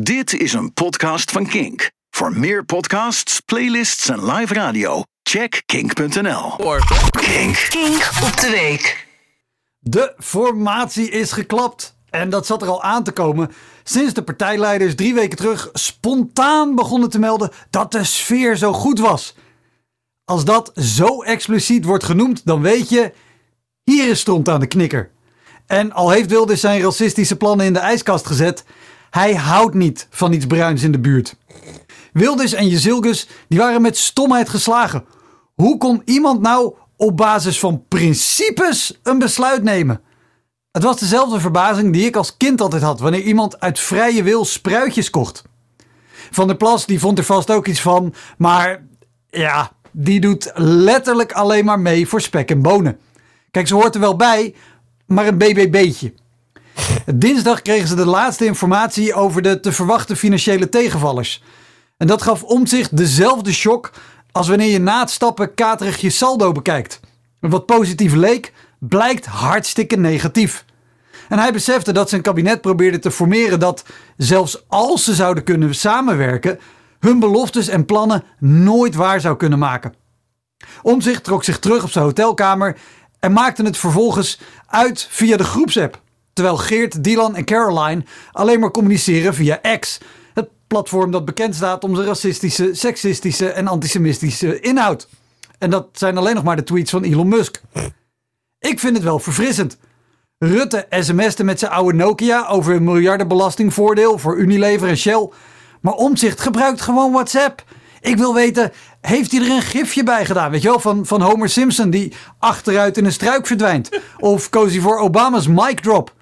Dit is een podcast van Kink. Voor meer podcasts, playlists en live radio, check kink.nl. Kink. Kink op de week. De formatie is geklapt. En dat zat er al aan te komen sinds de partijleiders drie weken terug spontaan begonnen te melden dat de sfeer zo goed was. Als dat zo expliciet wordt genoemd, dan weet je, hier is stront aan de knikker. En al heeft Wilders zijn racistische plannen in de ijskast gezet, hij houdt niet van iets bruins in de buurt. Wilders en Jezilgus die waren met stomheid geslagen. Hoe kon iemand nou op basis van principes een besluit nemen? Het was dezelfde verbazing die ik als kind altijd had wanneer iemand uit vrije wil spruitjes kocht. Van der Plas die vond er vast ook iets van, maar ja, die doet letterlijk alleen maar mee voor spek en bonen. Kijk, ze hoort er wel bij, maar een BBB'tje. Dinsdag kregen ze de laatste informatie over de te verwachten financiële tegenvallers. En dat gaf omzicht dezelfde shock als wanneer je na het stappen katerig je saldo bekijkt. Wat positief leek, blijkt hartstikke negatief. En hij besefte dat zijn kabinet probeerde te formeren dat, zelfs als ze zouden kunnen samenwerken, hun beloftes en plannen nooit waar zou kunnen maken. Omzicht trok zich terug op zijn hotelkamer en maakte het vervolgens uit via de groepsapp. Terwijl Geert, Dylan en Caroline alleen maar communiceren via X, het platform dat bekend staat om zijn racistische, seksistische en antisemitische inhoud. En dat zijn alleen nog maar de tweets van Elon Musk. Ik vind het wel verfrissend. Rutte sms'te met zijn oude Nokia over een miljardenbelastingvoordeel voor Unilever en Shell. Maar Omzicht gebruikt gewoon WhatsApp. Ik wil weten, heeft hij er een gifje bij gedaan? Weet je wel, van, van Homer Simpson die achteruit in een struik verdwijnt. Of koos hij voor Obama's mic drop?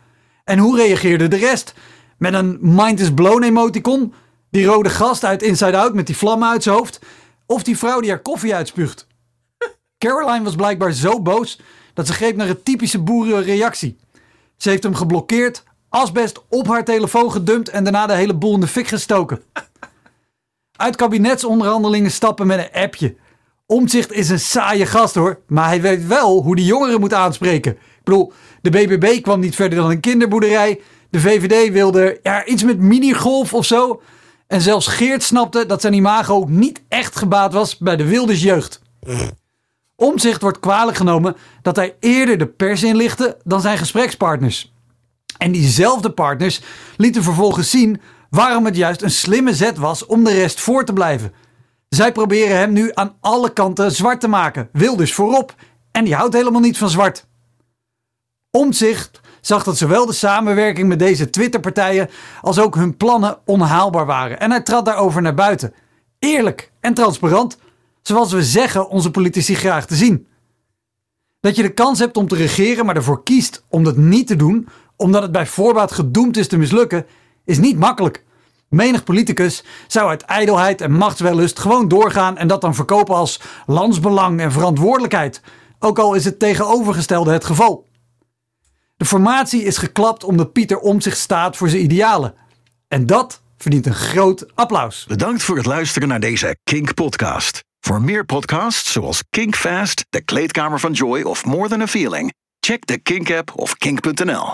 En hoe reageerde de rest? Met een mind is blown emoticon? Die rode gast uit Inside Out met die vlammen uit zijn hoofd? Of die vrouw die haar koffie uitspuugt? Caroline was blijkbaar zo boos dat ze greep naar een typische boerenreactie. Ze heeft hem geblokkeerd, asbest op haar telefoon gedumpt en daarna de hele boel in de fik gestoken. Uit kabinetsonderhandelingen stappen met een appje. Omzicht is een saaie gast hoor, maar hij weet wel hoe die jongeren moet aanspreken. Ik bedoel, de BBB kwam niet verder dan een kinderboerderij. De VVD wilde ja, iets met minigolf of zo. En zelfs Geert snapte dat zijn imago niet echt gebaat was bij de Wilders jeugd. Omzicht wordt kwalijk genomen dat hij eerder de pers inlichtte dan zijn gesprekspartners. En diezelfde partners lieten vervolgens zien waarom het juist een slimme zet was om de rest voor te blijven. Zij proberen hem nu aan alle kanten zwart te maken. Wilders voorop. En die houdt helemaal niet van zwart. Omzicht zag dat zowel de samenwerking met deze Twitterpartijen als ook hun plannen onhaalbaar waren. En hij trad daarover naar buiten. Eerlijk en transparant, zoals we zeggen onze politici graag te zien. Dat je de kans hebt om te regeren, maar ervoor kiest om dat niet te doen, omdat het bij voorbaat gedoemd is te mislukken, is niet makkelijk. Menig politicus zou uit ijdelheid en machtswellust gewoon doorgaan en dat dan verkopen als landsbelang en verantwoordelijkheid, ook al is het tegenovergestelde het geval. De formatie is geklapt omdat Pieter om zich staat voor zijn idealen. En dat verdient een groot applaus. Bedankt voor het luisteren naar deze Kink podcast. Voor meer podcasts zoals Kink Fast, De Kleedkamer van Joy of More Than a Feeling, check de Kink app of kink.nl.